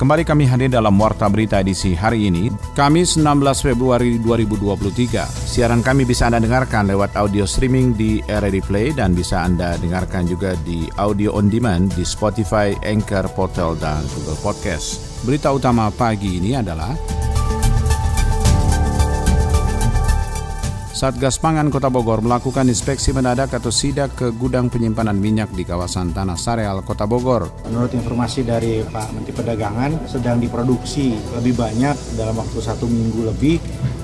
Kembali kami hadir dalam Warta Berita edisi hari ini, Kamis 16 Februari 2023. Siaran kami bisa Anda dengarkan lewat audio streaming di RRD Play dan bisa Anda dengarkan juga di audio on demand di Spotify, Anchor, Portal, dan Google Podcast. Berita utama pagi ini adalah Satgas Pangan Kota Bogor melakukan inspeksi mendadak atau sidak ke gudang penyimpanan minyak di kawasan Tanah Sareal, Kota Bogor. Menurut informasi dari Pak Menteri Perdagangan, sedang diproduksi lebih banyak dalam waktu satu minggu lebih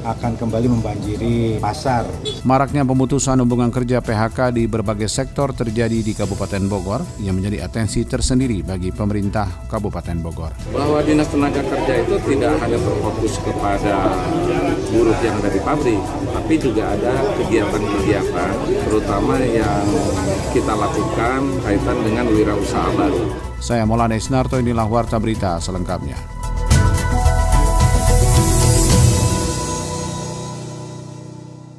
akan kembali membanjiri pasar. Maraknya pemutusan hubungan kerja PHK di berbagai sektor terjadi di Kabupaten Bogor yang menjadi atensi tersendiri bagi pemerintah Kabupaten Bogor. Bahwa Dinas Tenaga Kerja itu tidak hanya berfokus kepada buruh yang dari pabrik, tapi juga ada kegiatan-kegiatan terutama yang kita lakukan kaitan dengan wirausaha baru. Saya Maulana Isnarto, inilah Warta Berita selengkapnya.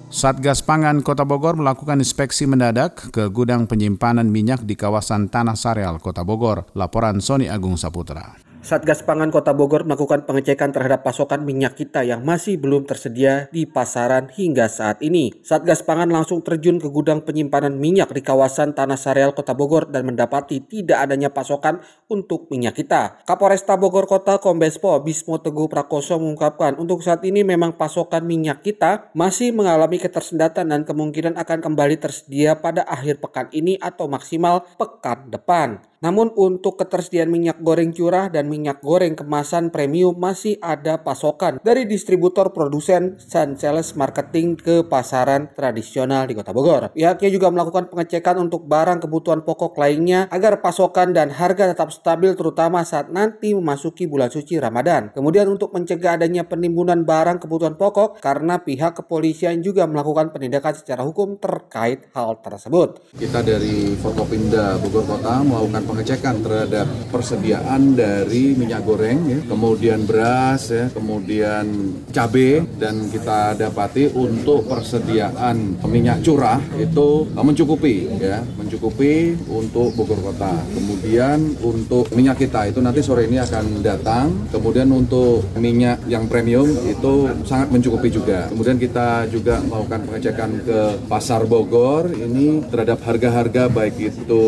Satgas Pangan Kota Bogor melakukan inspeksi mendadak ke gudang penyimpanan minyak di kawasan Tanah Sareal, Kota Bogor. Laporan Sony Agung Saputra. Satgas Pangan Kota Bogor melakukan pengecekan terhadap pasokan minyak kita yang masih belum tersedia di pasaran hingga saat ini. Satgas Pangan langsung terjun ke gudang penyimpanan minyak di kawasan Tanah Sareal Kota Bogor dan mendapati tidak adanya pasokan untuk minyak kita. Kapolresta Bogor Kota Kombes Pol Bismo Teguh Prakoso mengungkapkan untuk saat ini memang pasokan minyak kita masih mengalami ketersendatan dan kemungkinan akan kembali tersedia pada akhir pekan ini atau maksimal pekan depan. Namun untuk ketersediaan minyak goreng curah dan minyak goreng kemasan premium masih ada pasokan dari distributor produsen dan sales marketing ke pasaran tradisional di Kota Bogor. Pihaknya juga melakukan pengecekan untuk barang kebutuhan pokok lainnya agar pasokan dan harga tetap stabil terutama saat nanti memasuki bulan suci Ramadan. Kemudian untuk mencegah adanya penimbunan barang kebutuhan pokok karena pihak kepolisian juga melakukan penindakan secara hukum terkait hal tersebut. Kita dari Forkopimda Bogor Kota melakukan pengecekan terhadap persediaan dari minyak goreng, ya, kemudian beras, ya, kemudian cabai, dan kita dapati untuk persediaan minyak curah itu mencukupi, ya, mencukupi untuk Bogor Kota. Kemudian untuk minyak kita itu nanti sore ini akan datang. Kemudian untuk minyak yang premium itu sangat mencukupi juga. Kemudian kita juga melakukan pengecekan ke pasar Bogor ini terhadap harga-harga baik itu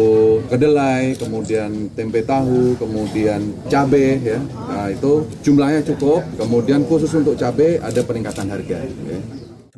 kedelai, kemudian tempe tahu, kemudian cabai ya. Nah, itu jumlahnya cukup. Kemudian khusus untuk cabai ada peningkatan harga. Ya.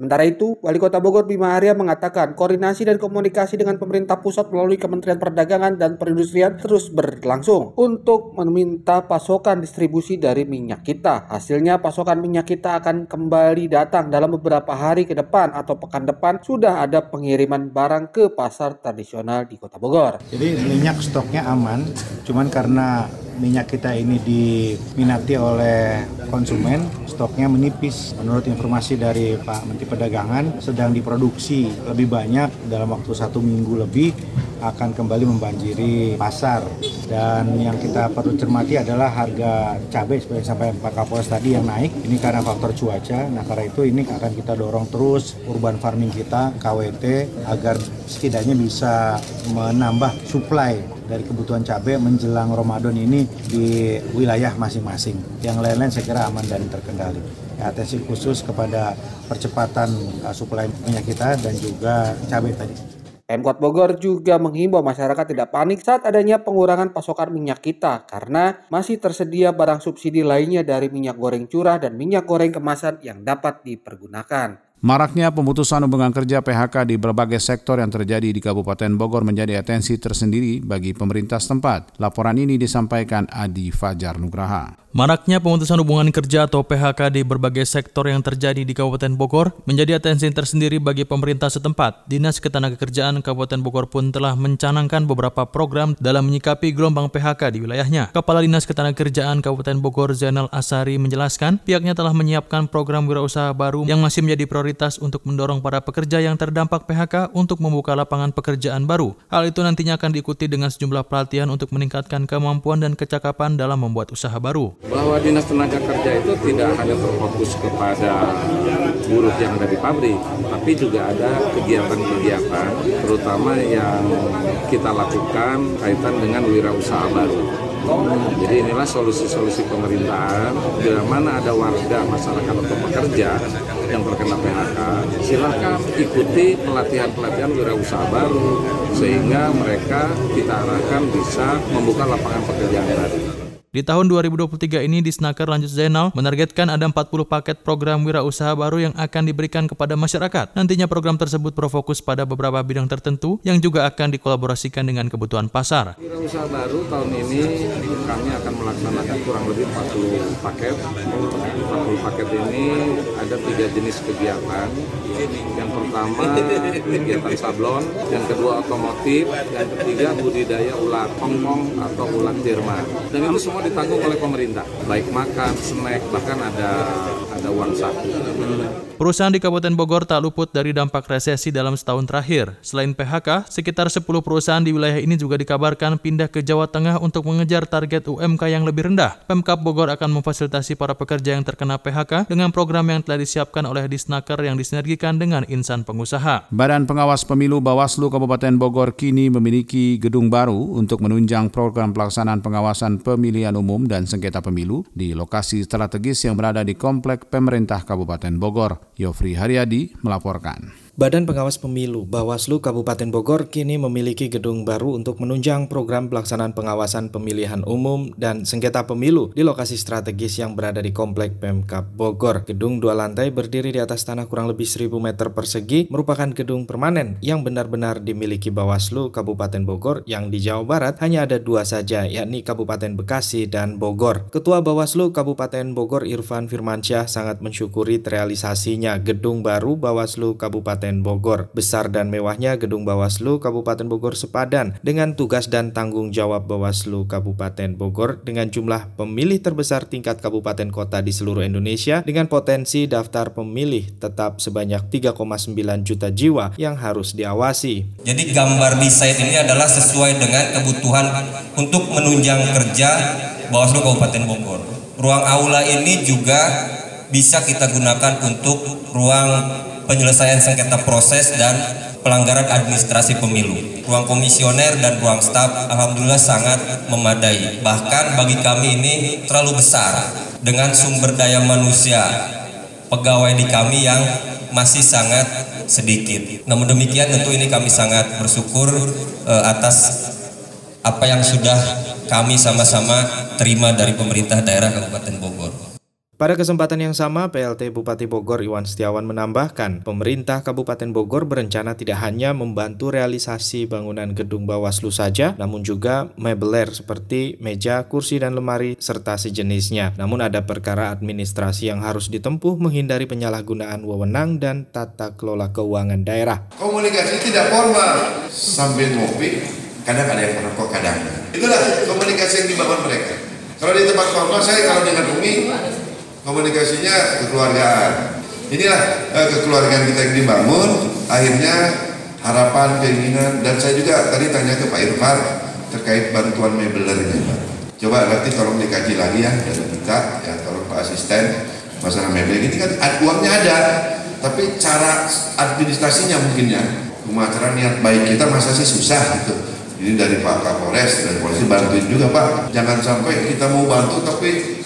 Sementara itu, Wali Kota Bogor Bima Arya mengatakan koordinasi dan komunikasi dengan pemerintah pusat melalui Kementerian Perdagangan dan Perindustrian terus berlangsung untuk meminta pasokan distribusi dari minyak kita. Hasilnya pasokan minyak kita akan kembali datang dalam beberapa hari ke depan atau pekan depan sudah ada pengiriman barang ke pasar tradisional di Kota Bogor. Jadi minyak stoknya aman, cuman karena minyak kita ini diminati oleh konsumen, stoknya menipis. Menurut informasi dari Pak Menteri Perdagangan, sedang diproduksi lebih banyak dalam waktu satu minggu lebih akan kembali membanjiri pasar. Dan yang kita perlu cermati adalah harga cabai seperti sampai Pak Kapolres tadi yang naik. Ini karena faktor cuaca. Nah karena itu ini akan kita dorong terus urban farming kita, KWT, agar setidaknya bisa menambah supply dari kebutuhan cabai menjelang Ramadan ini di wilayah masing-masing. Yang lain-lain saya kira aman dan terkendali. Ya, atensi khusus kepada percepatan uh, suplai minyak kita dan juga cabai tadi. Pemkot Bogor juga menghimbau masyarakat tidak panik saat adanya pengurangan pasokan minyak kita karena masih tersedia barang subsidi lainnya dari minyak goreng curah dan minyak goreng kemasan yang dapat dipergunakan. Maraknya pemutusan hubungan kerja PHK di berbagai sektor yang terjadi di Kabupaten Bogor menjadi atensi tersendiri bagi pemerintah setempat. Laporan ini disampaikan Adi Fajar Nugraha. Maraknya pemutusan hubungan kerja atau PHK di berbagai sektor yang terjadi di Kabupaten Bogor menjadi atensi tersendiri bagi pemerintah setempat. Dinas Ketenagakerjaan Kabupaten Bogor pun telah mencanangkan beberapa program dalam menyikapi gelombang PHK di wilayahnya. Kepala Dinas Ketenagakerjaan Kabupaten Bogor Zainal Asari menjelaskan pihaknya telah menyiapkan program wirausaha baru yang masih menjadi prioritas prioritas untuk mendorong para pekerja yang terdampak PHK untuk membuka lapangan pekerjaan baru. Hal itu nantinya akan diikuti dengan sejumlah pelatihan untuk meningkatkan kemampuan dan kecakapan dalam membuat usaha baru. Bahwa Dinas Tenaga Kerja itu tidak hanya terfokus kepada buruh yang ada di pabrik, tapi juga ada kegiatan-kegiatan, terutama yang kita lakukan kaitan dengan wirausaha baru. Jadi inilah solusi-solusi pemerintahan bila mana ada warga masyarakat atau pekerja yang terkena PHK, silakan ikuti pelatihan-pelatihan wirausaha baru sehingga mereka kita arahkan bisa membuka lapangan pekerjaan baru. Di tahun 2023 ini Disnaker Lanjut Zainal menargetkan ada 40 paket program wirausaha baru yang akan diberikan kepada masyarakat. Nantinya program tersebut berfokus pada beberapa bidang tertentu yang juga akan dikolaborasikan dengan kebutuhan pasar. Wirausaha baru tahun ini kami akan melaksanakan kurang lebih 40 paket. 40 paket ini ada tiga jenis kegiatan. Yang pertama kegiatan sablon, yang kedua otomotif, yang ketiga budidaya ulat hongkong atau ulat Jerman. Dan itu semua ditanggung oleh pemerintah, baik makan, snack, bahkan ada ada uang saku. Perusahaan di Kabupaten Bogor tak luput dari dampak resesi dalam setahun terakhir. Selain PHK, sekitar 10 perusahaan di wilayah ini juga dikabarkan pindah ke Jawa Tengah untuk mengejar target UMK yang lebih rendah. Pemkap Bogor akan memfasilitasi para pekerja yang terkena PHK dengan program yang telah disiapkan oleh Disnaker yang disinergikan dengan insan pengusaha. Badan Pengawas Pemilu Bawaslu Kabupaten Bogor kini memiliki gedung baru untuk menunjang program pelaksanaan pengawasan pemilihan umum dan sengketa pemilu di lokasi strategis yang berada di Komplek Pemerintah Kabupaten Bogor. Yofri Haryadi melaporkan. Badan Pengawas Pemilu Bawaslu Kabupaten Bogor kini memiliki gedung baru untuk menunjang program pelaksanaan pengawasan pemilihan umum dan sengketa pemilu di lokasi strategis yang berada di Komplek Pemkap Bogor. Gedung dua lantai berdiri di atas tanah kurang lebih 1000 meter persegi merupakan gedung permanen yang benar-benar dimiliki Bawaslu Kabupaten Bogor yang di Jawa Barat hanya ada dua saja yakni Kabupaten Bekasi dan Bogor. Ketua Bawaslu Kabupaten Bogor Irfan Firmansyah sangat mensyukuri terrealisasinya gedung baru Bawaslu Kabupaten Kabupaten Bogor. Besar dan mewahnya gedung Bawaslu Kabupaten Bogor sepadan dengan tugas dan tanggung jawab Bawaslu Kabupaten Bogor dengan jumlah pemilih terbesar tingkat kabupaten kota di seluruh Indonesia dengan potensi daftar pemilih tetap sebanyak 3,9 juta jiwa yang harus diawasi. Jadi gambar desain ini adalah sesuai dengan kebutuhan untuk menunjang kerja Bawaslu Kabupaten Bogor. Ruang aula ini juga bisa kita gunakan untuk ruang penyelesaian sengketa proses dan pelanggaran administrasi pemilu. Ruang komisioner dan ruang staf alhamdulillah sangat memadai. Bahkan bagi kami ini terlalu besar dengan sumber daya manusia pegawai di kami yang masih sangat sedikit. Namun demikian tentu ini kami sangat bersyukur uh, atas apa yang sudah kami sama-sama terima dari pemerintah daerah Kabupaten Bogor. Pada kesempatan yang sama, PLT Bupati Bogor Iwan Setiawan menambahkan, pemerintah Kabupaten Bogor berencana tidak hanya membantu realisasi bangunan gedung Bawaslu saja, namun juga mebeler seperti meja, kursi, dan lemari, serta sejenisnya. Namun ada perkara administrasi yang harus ditempuh menghindari penyalahgunaan wewenang dan tata kelola keuangan daerah. Komunikasi tidak formal, sambil ngopi, kadang ada yang merokok, kadang. Itulah komunikasi yang dibangun mereka. Kalau di tempat formal, saya kalau dengan Umi, komunikasinya kekeluargaan. Inilah eh, kekeluargaan kita yang dibangun, akhirnya harapan, keinginan, dan saya juga tadi tanya ke Pak Irfan terkait bantuan mebelernya Pak. Coba nanti tolong dikaji lagi ya dari kita, ya tolong Pak Asisten, masalah mebel ini kan uangnya ada, tapi cara administrasinya mungkin ya, pemacaran niat baik kita masa sih susah gitu. Ini dari Pak Kapolres dan polisi bantuin juga Pak. Jangan sampai kita mau bantu tapi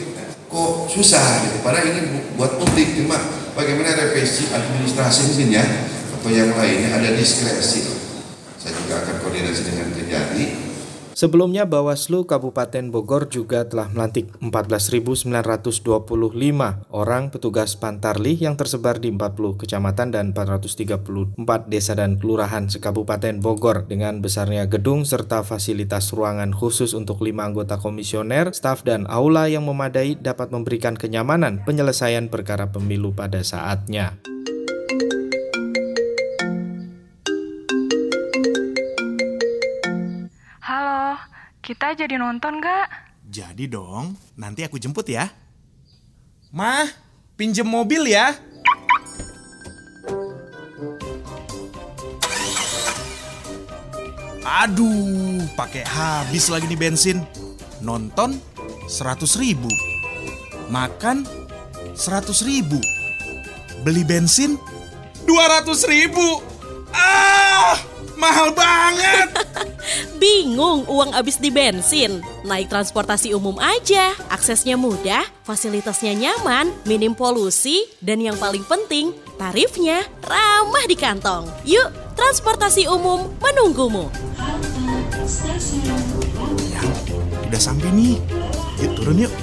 kok susah gitu. Padahal ini buat publik cuma bagaimana revisi administrasi mungkin ya atau yang lainnya ada diskresi. Saya juga akan koordinasi dengan Kejari Sebelumnya Bawaslu Kabupaten Bogor juga telah melantik 14.925 orang petugas Pantarli yang tersebar di 40 kecamatan dan 434 desa dan kelurahan sekabupaten Bogor dengan besarnya gedung serta fasilitas ruangan khusus untuk lima anggota komisioner, staf dan aula yang memadai dapat memberikan kenyamanan penyelesaian perkara pemilu pada saatnya. Kita jadi nonton gak? Jadi dong, nanti aku jemput ya. Mah, pinjem mobil ya. Aduh, pakai habis lagi nih bensin. Nonton 100 ribu. Makan 100 ribu. Beli bensin 200 ribu. Ah, mahal banget. Bingung uang habis di bensin? Naik transportasi umum aja. Aksesnya mudah, fasilitasnya nyaman, minim polusi, dan yang paling penting, tarifnya ramah di kantong. Yuk, transportasi umum menunggumu. Ya, udah sampai nih. Yuk turun yuk.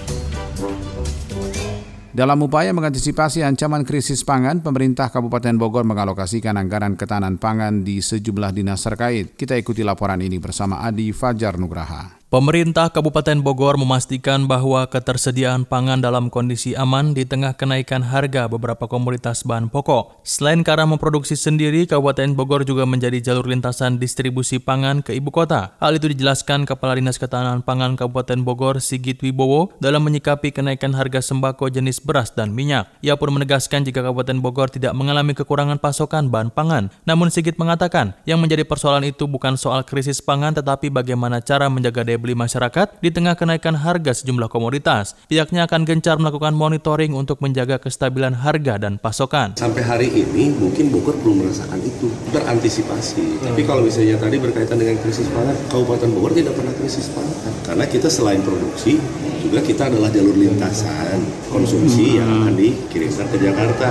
Dalam upaya mengantisipasi ancaman krisis pangan, pemerintah Kabupaten Bogor mengalokasikan anggaran ketahanan pangan di sejumlah dinas terkait. Kita ikuti laporan ini bersama Adi Fajar Nugraha. Pemerintah Kabupaten Bogor memastikan bahwa ketersediaan pangan dalam kondisi aman di tengah kenaikan harga beberapa komoditas bahan pokok. Selain karena memproduksi sendiri, Kabupaten Bogor juga menjadi jalur lintasan distribusi pangan ke ibu kota. Hal itu dijelaskan Kepala Dinas Ketahanan Pangan Kabupaten Bogor Sigit Wibowo dalam menyikapi kenaikan harga sembako jenis beras dan minyak. Ia pun menegaskan jika Kabupaten Bogor tidak mengalami kekurangan pasokan bahan pangan. Namun Sigit mengatakan, yang menjadi persoalan itu bukan soal krisis pangan tetapi bagaimana cara menjaga daya beli masyarakat di tengah kenaikan harga sejumlah komoditas. Pihaknya akan gencar melakukan monitoring untuk menjaga kestabilan harga dan pasokan. Sampai hari ini mungkin Bogor belum merasakan itu, berantisipasi. Hmm. Tapi kalau misalnya tadi berkaitan dengan krisis pangan, Kabupaten Bogor tidak pernah krisis pangan. Karena kita selain produksi, juga kita adalah jalur lintasan konsumsi hmm. yang akan dikirimkan ke Jakarta.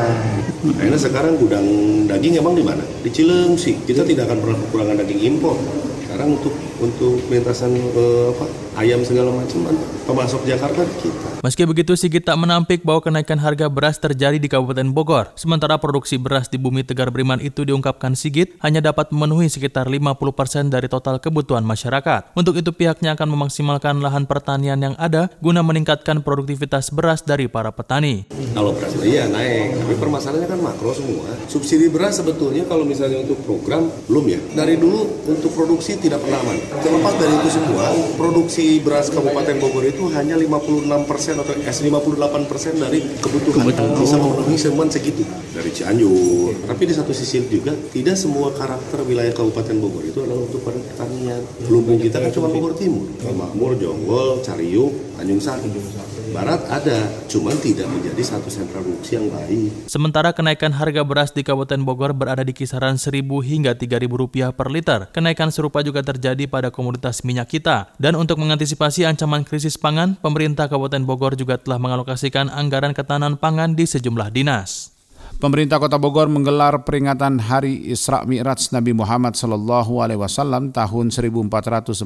Karena sekarang gudang daging emang di mana? Di Cilengsi. Kita tidak akan pernah kekurangan daging impor. Sekarang untuk untuk lintasan uh, apa ayam segala macam pemasok Jakarta kita. Meski begitu, Sigit tak menampik bahwa kenaikan harga beras terjadi di Kabupaten Bogor. Sementara produksi beras di bumi Tegar Beriman itu diungkapkan Sigit hanya dapat memenuhi sekitar 50% dari total kebutuhan masyarakat. Untuk itu pihaknya akan memaksimalkan lahan pertanian yang ada guna meningkatkan produktivitas beras dari para petani. Kalau beras iya naik, tapi permasalahannya kan makro semua. Subsidi beras sebetulnya kalau misalnya untuk program belum ya. Dari dulu untuk produksi tidak pernah aman. Terlepas dari itu semua, produksi beras Kabupaten Bogor itu hanya 56 persen atau eh, 58 persen dari kebutuhan. kebutuhan. Bisa memenuhi semua segitu dari Cianjur. Tapi di satu sisi juga tidak semua karakter wilayah Kabupaten Bogor itu adalah untuk pertanian. Lumbung kita kan cuma Bogor Timur, Makmur, Jonggol, Cariung, Tanjung Sari. Barat ada, cuman tidak menjadi satu sentra produksi yang baik. Sementara kenaikan harga beras di Kabupaten Bogor berada di kisaran 1.000 hingga 3.000 rupiah per liter. Kenaikan serupa juga terjadi pada komoditas minyak kita. Dan untuk mengantisipasi ancaman krisis pangan, pemerintah Kabupaten Bogor juga telah mengalokasikan anggaran ketahanan pangan di sejumlah dinas. Pemerintah Kota Bogor menggelar peringatan Hari Isra Mi'raj Nabi Muhammad Sallallahu Alaihi Wasallam tahun 1444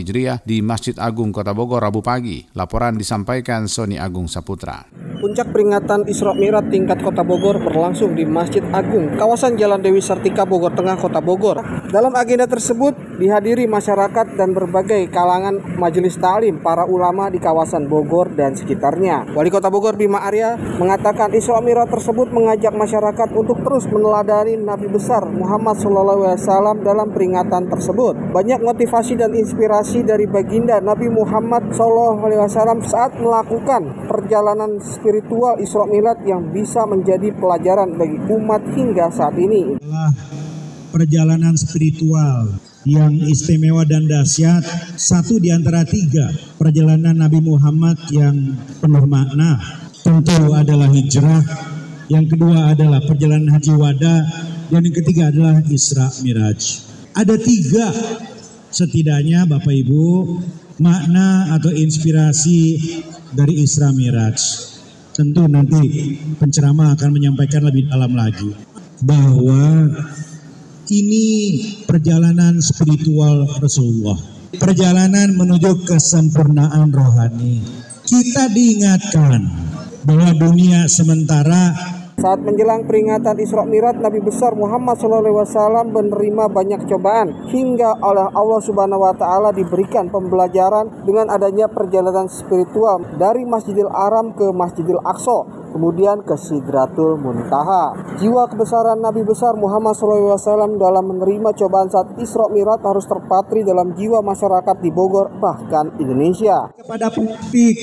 Hijriah di Masjid Agung Kota Bogor Rabu pagi. Laporan disampaikan Sony Agung Saputra. Puncak peringatan Isra Mi'raj tingkat Kota Bogor berlangsung di Masjid Agung, kawasan Jalan Dewi Sartika Bogor Tengah Kota Bogor. Dalam agenda tersebut dihadiri masyarakat dan berbagai kalangan majelis taklim para ulama di kawasan Bogor dan sekitarnya. Wali Kota Bogor Bima Arya mengatakan Isra Mi'raj tersebut mengajak mengajak masyarakat untuk terus meneladani Nabi besar Muhammad SAW dalam peringatan tersebut. Banyak motivasi dan inspirasi dari baginda Nabi Muhammad SAW saat melakukan perjalanan spiritual Isra Mi'raj yang bisa menjadi pelajaran bagi umat hingga saat ini. Perjalanan spiritual yang istimewa dan dahsyat satu di antara tiga perjalanan Nabi Muhammad yang penuh makna tentu adalah hijrah yang kedua adalah perjalanan haji wada, dan yang ketiga adalah Isra Miraj. Ada tiga setidaknya Bapak Ibu makna atau inspirasi dari Isra Miraj. Tentu nanti penceramah akan menyampaikan lebih dalam lagi bahwa ini perjalanan spiritual Rasulullah. Perjalanan menuju kesempurnaan rohani. Kita diingatkan bahwa dunia sementara saat menjelang peringatan Isra Mi'raj Nabi besar Muhammad SAW menerima banyak cobaan hingga oleh Allah Subhanahu wa taala diberikan pembelajaran dengan adanya perjalanan spiritual dari Masjidil Aram ke Masjidil Aqsa kemudian ke Sidratul Muntaha. Jiwa kebesaran Nabi besar Muhammad SAW dalam menerima cobaan saat Isra Mi'raj harus terpatri dalam jiwa masyarakat di Bogor bahkan Indonesia. Kepada publik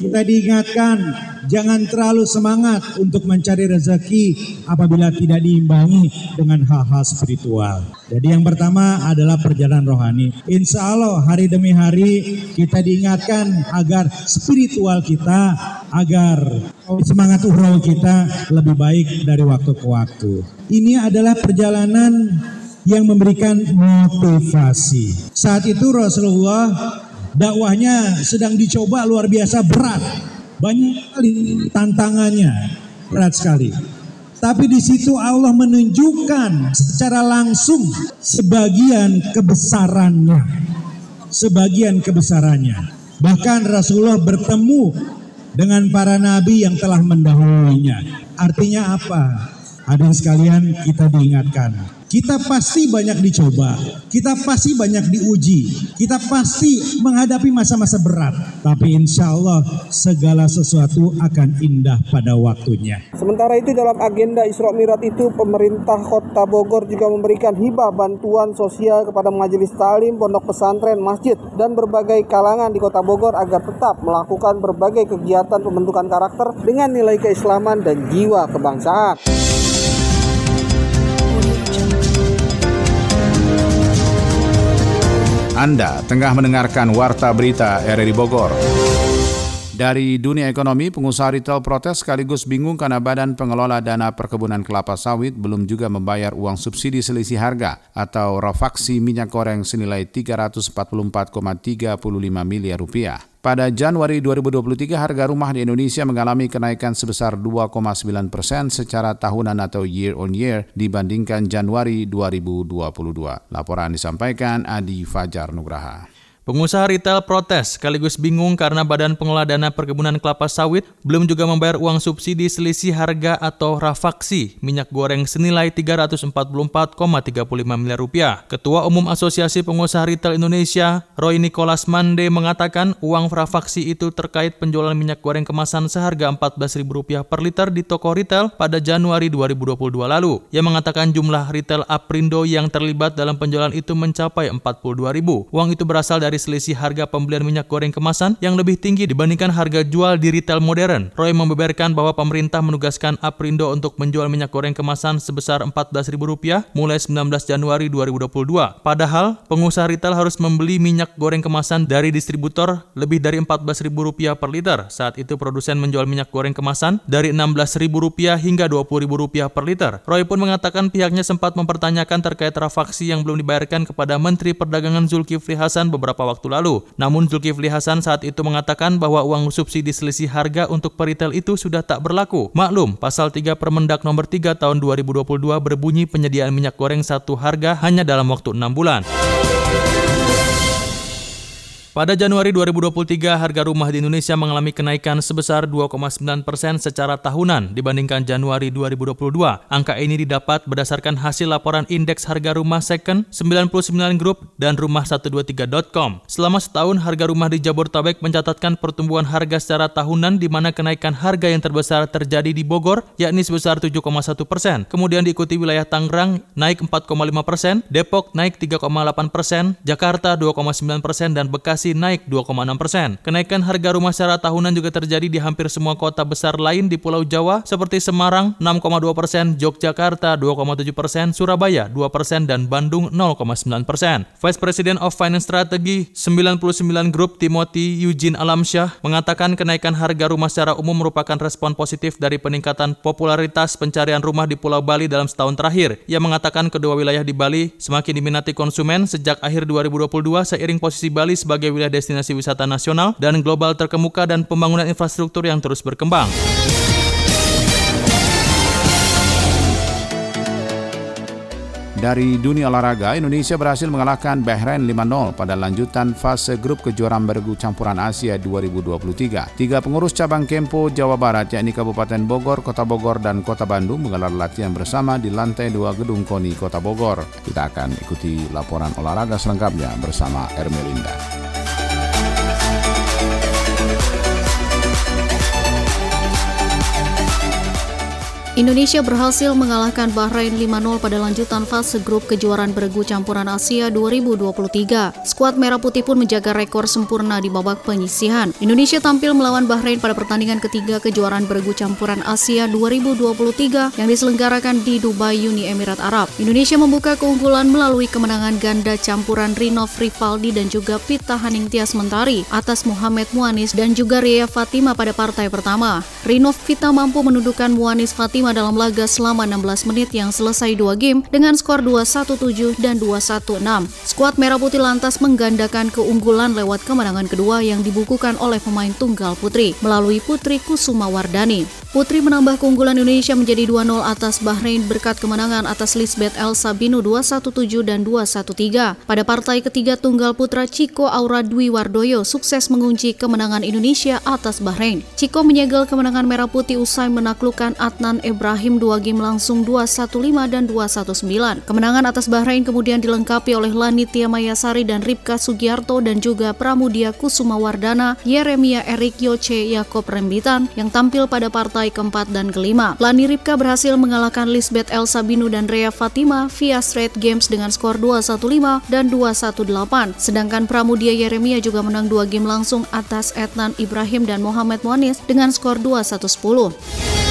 kita diingatkan jangan terlalu semangat untuk mencari rezeki apabila tidak diimbangi dengan hal-hal spiritual. Jadi yang pertama adalah perjalanan rohani. Insya Allah hari demi hari kita diingatkan agar spiritual kita, agar semangat uhrawi kita lebih baik dari waktu ke waktu. Ini adalah perjalanan yang memberikan motivasi. Saat itu Rasulullah dakwahnya sedang dicoba luar biasa berat. Banyak sekali tantangannya, berat sekali. Tapi di situ Allah menunjukkan secara langsung sebagian kebesarannya. Sebagian kebesarannya. Bahkan Rasulullah bertemu dengan para nabi yang telah mendahulunya. Artinya apa? Hadirin sekalian kita diingatkan kita pasti banyak dicoba, kita pasti banyak diuji, kita pasti menghadapi masa-masa berat. Tapi insya Allah segala sesuatu akan indah pada waktunya. Sementara itu dalam agenda Isra Mirat itu pemerintah kota Bogor juga memberikan hibah bantuan sosial kepada majelis talim, pondok pesantren, masjid, dan berbagai kalangan di kota Bogor agar tetap melakukan berbagai kegiatan pembentukan karakter dengan nilai keislaman dan jiwa kebangsaan. Anda tengah mendengarkan Warta Berita RRI Bogor. Dari dunia ekonomi, pengusaha retail protes sekaligus bingung karena Badan Pengelola Dana Perkebunan Kelapa Sawit belum juga membayar uang subsidi selisih harga atau rafaksi minyak goreng senilai 344,35 miliar rupiah. Pada Januari 2023, harga rumah di Indonesia mengalami kenaikan sebesar 2,9 persen secara tahunan atau year on year dibandingkan Januari 2022. Laporan disampaikan Adi Fajar Nugraha. Pengusaha retail protes sekaligus bingung karena Badan Pengelola Dana Perkebunan Kelapa Sawit belum juga membayar uang subsidi selisih harga atau rafaksi minyak goreng senilai 344,35 miliar rupiah. Ketua Umum Asosiasi Pengusaha Retail Indonesia, Roy Nicholas Mande mengatakan uang rafaksi itu terkait penjualan minyak goreng kemasan seharga Rp14.000 per liter di toko retail pada Januari 2022 lalu. Ia mengatakan jumlah retail Aprindo yang terlibat dalam penjualan itu mencapai 42.000. Uang itu berasal dari selisih harga pembelian minyak goreng kemasan yang lebih tinggi dibandingkan harga jual di retail modern. Roy membeberkan bahwa pemerintah menugaskan Aprindo untuk menjual minyak goreng kemasan sebesar Rp14.000 mulai 19 Januari 2022. Padahal, pengusaha retail harus membeli minyak goreng kemasan dari distributor lebih dari Rp14.000 per liter. Saat itu produsen menjual minyak goreng kemasan dari Rp16.000 hingga Rp20.000 per liter. Roy pun mengatakan pihaknya sempat mempertanyakan terkait rafaksi yang belum dibayarkan kepada Menteri Perdagangan Zulkifli Hasan beberapa beberapa waktu lalu. Namun Zulkifli Hasan saat itu mengatakan bahwa uang subsidi selisih harga untuk peritel itu sudah tak berlaku. Maklum, pasal 3 Permendak nomor 3 tahun 2022 berbunyi penyediaan minyak goreng satu harga hanya dalam waktu 6 bulan. Pada Januari 2023, harga rumah di Indonesia mengalami kenaikan sebesar 2,9 persen secara tahunan dibandingkan Januari 2022. Angka ini didapat berdasarkan hasil laporan indeks harga rumah second 99 Group dan rumah123.com. Selama setahun, harga rumah di Jabodetabek mencatatkan pertumbuhan harga secara tahunan di mana kenaikan harga yang terbesar terjadi di Bogor, yakni sebesar 7,1 persen. Kemudian diikuti wilayah Tangerang naik 4,5 persen, Depok naik 3,8 persen, Jakarta 2,9 persen, dan Bekasi Bekasi naik 2,6 persen. Kenaikan harga rumah secara tahunan juga terjadi di hampir semua kota besar lain di Pulau Jawa seperti Semarang 6,2 persen, Yogyakarta 2,7 persen, Surabaya 2 persen, dan Bandung 0,9 persen. Vice President of Finance Strategy 99 Group Timothy Eugene Alamsyah mengatakan kenaikan harga rumah secara umum merupakan respon positif dari peningkatan popularitas pencarian rumah di Pulau Bali dalam setahun terakhir. Ia mengatakan kedua wilayah di Bali semakin diminati konsumen sejak akhir 2022 seiring posisi Bali sebagai sebagai wilayah destinasi wisata nasional dan global terkemuka dan pembangunan infrastruktur yang terus berkembang. Dari dunia olahraga, Indonesia berhasil mengalahkan Bahrain 5-0 pada lanjutan fase grup kejuaraan bergu campuran Asia 2023. Tiga pengurus cabang Kempo Jawa Barat, yakni Kabupaten Bogor, Kota Bogor, dan Kota Bandung menggelar latihan bersama di lantai dua gedung KONI Kota Bogor. Kita akan ikuti laporan olahraga selengkapnya bersama Ermelinda. Indonesia berhasil mengalahkan Bahrain 5-0 pada lanjutan fase grup kejuaraan beregu campuran Asia 2023. Skuad Merah Putih pun menjaga rekor sempurna di babak penyisihan. Indonesia tampil melawan Bahrain pada pertandingan ketiga kejuaraan beregu campuran Asia 2023 yang diselenggarakan di Dubai, Uni Emirat Arab. Indonesia membuka keunggulan melalui kemenangan ganda campuran Rinov Rivaldi dan juga Pita Haningtyas Mentari atas Muhammad Muanis dan juga Ria Fatima pada partai pertama. Rinov Vita mampu menundukkan Muanis Fatima dalam laga selama 16 menit yang selesai dua game dengan skor 2-1-7 dan 2-1-6. Skuad Merah Putih lantas menggandakan keunggulan lewat kemenangan kedua yang dibukukan oleh pemain tunggal putri melalui Putri Kusuma Wardani. Putri menambah keunggulan Indonesia menjadi 2-0 atas Bahrain berkat kemenangan atas Lisbeth El Sabino 2-1-7 dan 2-1-3. Pada partai ketiga tunggal putra Ciko Aura Dwi Wardoyo sukses mengunci kemenangan Indonesia atas Bahrain. Ciko menyegel kemenangan Merah Putih usai menaklukkan Adnan Ibrahim dua game langsung 2-1-5 dan 2-1-9. Kemenangan atas Bahrain kemudian dilengkapi oleh Lani Mayasari dan Ripka Sugiarto dan juga Pramudia Kusuma Wardana, Yeremia Erik Yoce Yakob Rembitan yang tampil pada partai partai keempat dan kelima. Lani Ripka berhasil mengalahkan Lisbeth El Sabinu dan Rea Fatima via straight games dengan skor 2-1-5 dan 2-1-8. Sedangkan Pramudia Yeremia juga menang dua game langsung atas Etnan Ibrahim dan Muhammad Monis dengan skor 2-1-10.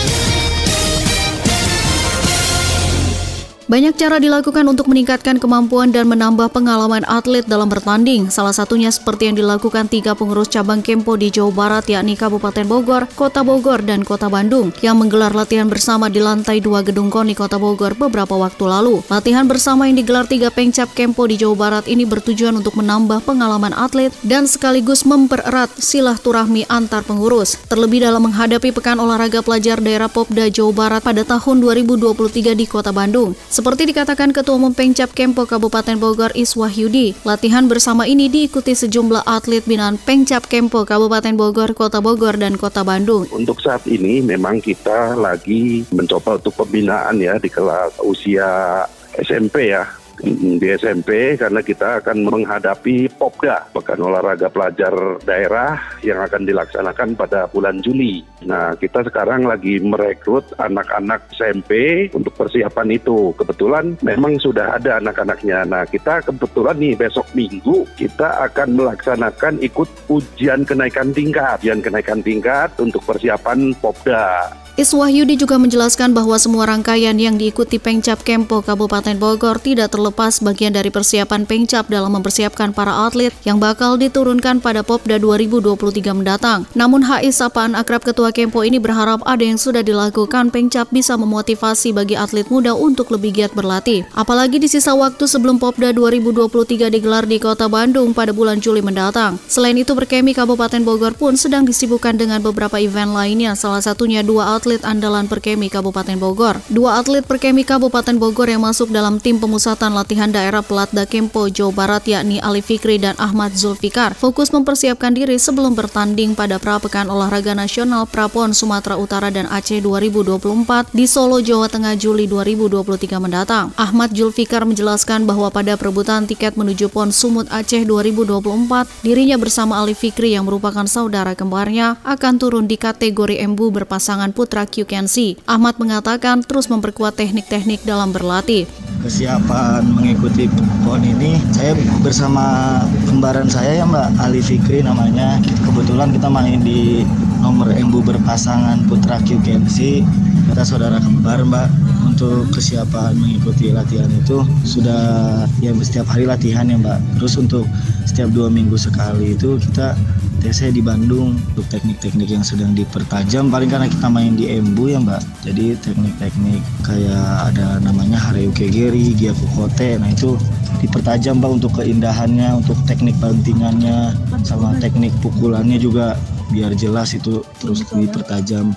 Banyak cara dilakukan untuk meningkatkan kemampuan dan menambah pengalaman atlet dalam bertanding. Salah satunya seperti yang dilakukan tiga pengurus cabang Kempo di Jawa Barat yakni Kabupaten Bogor, Kota Bogor, dan Kota Bandung yang menggelar latihan bersama di lantai dua gedung KONI Kota Bogor beberapa waktu lalu. Latihan bersama yang digelar tiga pengcap Kempo di Jawa Barat ini bertujuan untuk menambah pengalaman atlet dan sekaligus mempererat silaturahmi antar pengurus. Terlebih dalam menghadapi Pekan Olahraga Pelajar Daerah Popda Jawa Barat pada tahun 2023 di Kota Bandung. Seperti dikatakan Ketua Umum Pengcap Kempo Kabupaten Bogor Iswahyudi, latihan bersama ini diikuti sejumlah atlet binaan Pengcap Kempo Kabupaten Bogor, Kota Bogor, dan Kota Bandung. Untuk saat ini memang kita lagi mencoba untuk pembinaan ya di kelas usia SMP ya di SMP karena kita akan menghadapi Popda, Pekan Olahraga Pelajar Daerah yang akan dilaksanakan pada bulan Juli. Nah, kita sekarang lagi merekrut anak-anak SMP untuk persiapan itu. Kebetulan memang sudah ada anak-anaknya. Nah, kita kebetulan nih besok Minggu kita akan melaksanakan ikut ujian kenaikan tingkat, ujian kenaikan tingkat untuk persiapan Popda. Iswahyudi juga menjelaskan bahwa semua rangkaian yang diikuti Pengcap Kempo Kabupaten Bogor tidak terlepas bagian dari persiapan Pengcap dalam mempersiapkan para atlet yang bakal diturunkan pada Popda 2023 mendatang. Namun HI Sapaan Akrab Ketua Kempo ini berharap ada yang sudah dilakukan Pengcap bisa memotivasi bagi atlet muda untuk lebih giat berlatih. Apalagi di sisa waktu sebelum Popda 2023 digelar di Kota Bandung pada bulan Juli mendatang. Selain itu, Perkemi Kabupaten Bogor pun sedang disibukkan dengan beberapa event lainnya, salah satunya dua atlet atlet andalan Perkemi Kabupaten Bogor. Dua atlet Perkemi Kabupaten Bogor yang masuk dalam tim pemusatan latihan daerah Pelatda Kempo Jawa Barat yakni Ali Fikri dan Ahmad Zulfikar fokus mempersiapkan diri sebelum bertanding pada Prapekan Olahraga Nasional Prapon Sumatera Utara dan Aceh 2024 di Solo, Jawa Tengah Juli 2023 mendatang. Ahmad Zulfikar menjelaskan bahwa pada perebutan tiket menuju PON Sumut Aceh 2024, dirinya bersama Ali Fikri yang merupakan saudara kembarnya akan turun di kategori embu berpasangan putra Putra QCanC. Ahmad mengatakan terus memperkuat teknik-teknik dalam berlatih. Kesiapan mengikuti PON ini, saya bersama kembaran saya ya Mbak Ali Fikri namanya. Kebetulan kita main di nomor embu berpasangan Putra QCanC. Kita saudara kembar Mbak untuk kesiapan mengikuti latihan itu sudah ya setiap hari latihan ya Mbak. Terus untuk setiap dua minggu sekali itu kita TC di Bandung untuk teknik-teknik yang sedang dipertajam. Paling karena kita main di Embu ya mbak. Jadi teknik-teknik kayak ada namanya Hareu Kegeri, Gyakukote nah itu dipertajam mbak untuk keindahannya untuk teknik bantingannya sama teknik pukulannya juga biar jelas itu terus dipertajam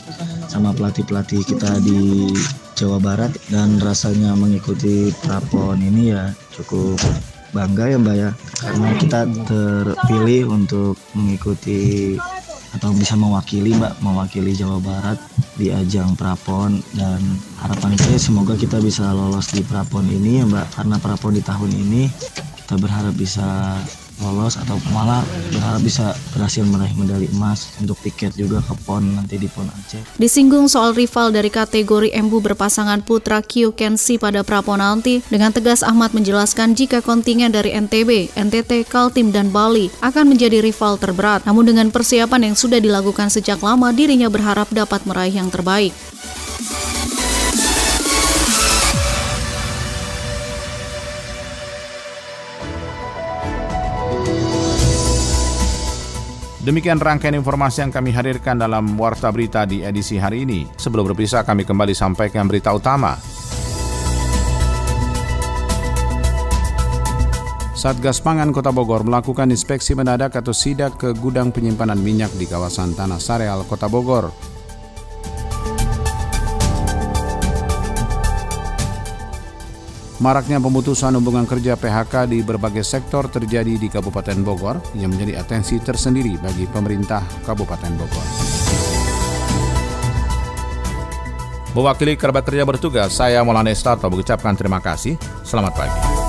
sama pelatih-pelatih kita di Jawa Barat. Dan rasanya mengikuti prapon ini ya cukup bangga ya Mbak ya. Karena kita terpilih untuk mengikuti atau bisa mewakili Mbak mewakili Jawa Barat di ajang Prapon. Dan harapan saya semoga kita bisa lolos di Prapon ini ya Mbak. Karena Prapon di tahun ini kita berharap bisa lolos atau malah berharap bisa berhasil meraih medali emas untuk tiket juga ke PON nanti di PON Aceh. Disinggung soal rival dari kategori embu berpasangan putra Kyu Kensi pada prapon nanti, dengan tegas Ahmad menjelaskan jika kontingen dari NTB, NTT, Kaltim, dan Bali akan menjadi rival terberat. Namun dengan persiapan yang sudah dilakukan sejak lama, dirinya berharap dapat meraih yang terbaik. Demikian rangkaian informasi yang kami hadirkan dalam Warta Berita di edisi hari ini. Sebelum berpisah, kami kembali sampaikan berita utama. Satgas Pangan Kota Bogor melakukan inspeksi mendadak atau sidak ke gudang penyimpanan minyak di kawasan Tanah Sareal, Kota Bogor. Maraknya pemutusan hubungan kerja PHK di berbagai sektor terjadi di Kabupaten Bogor yang menjadi atensi tersendiri bagi pemerintah Kabupaten Bogor. Mewakili kerabat kerja bertugas, saya Maulana Estarto mengucapkan terima kasih. Selamat pagi.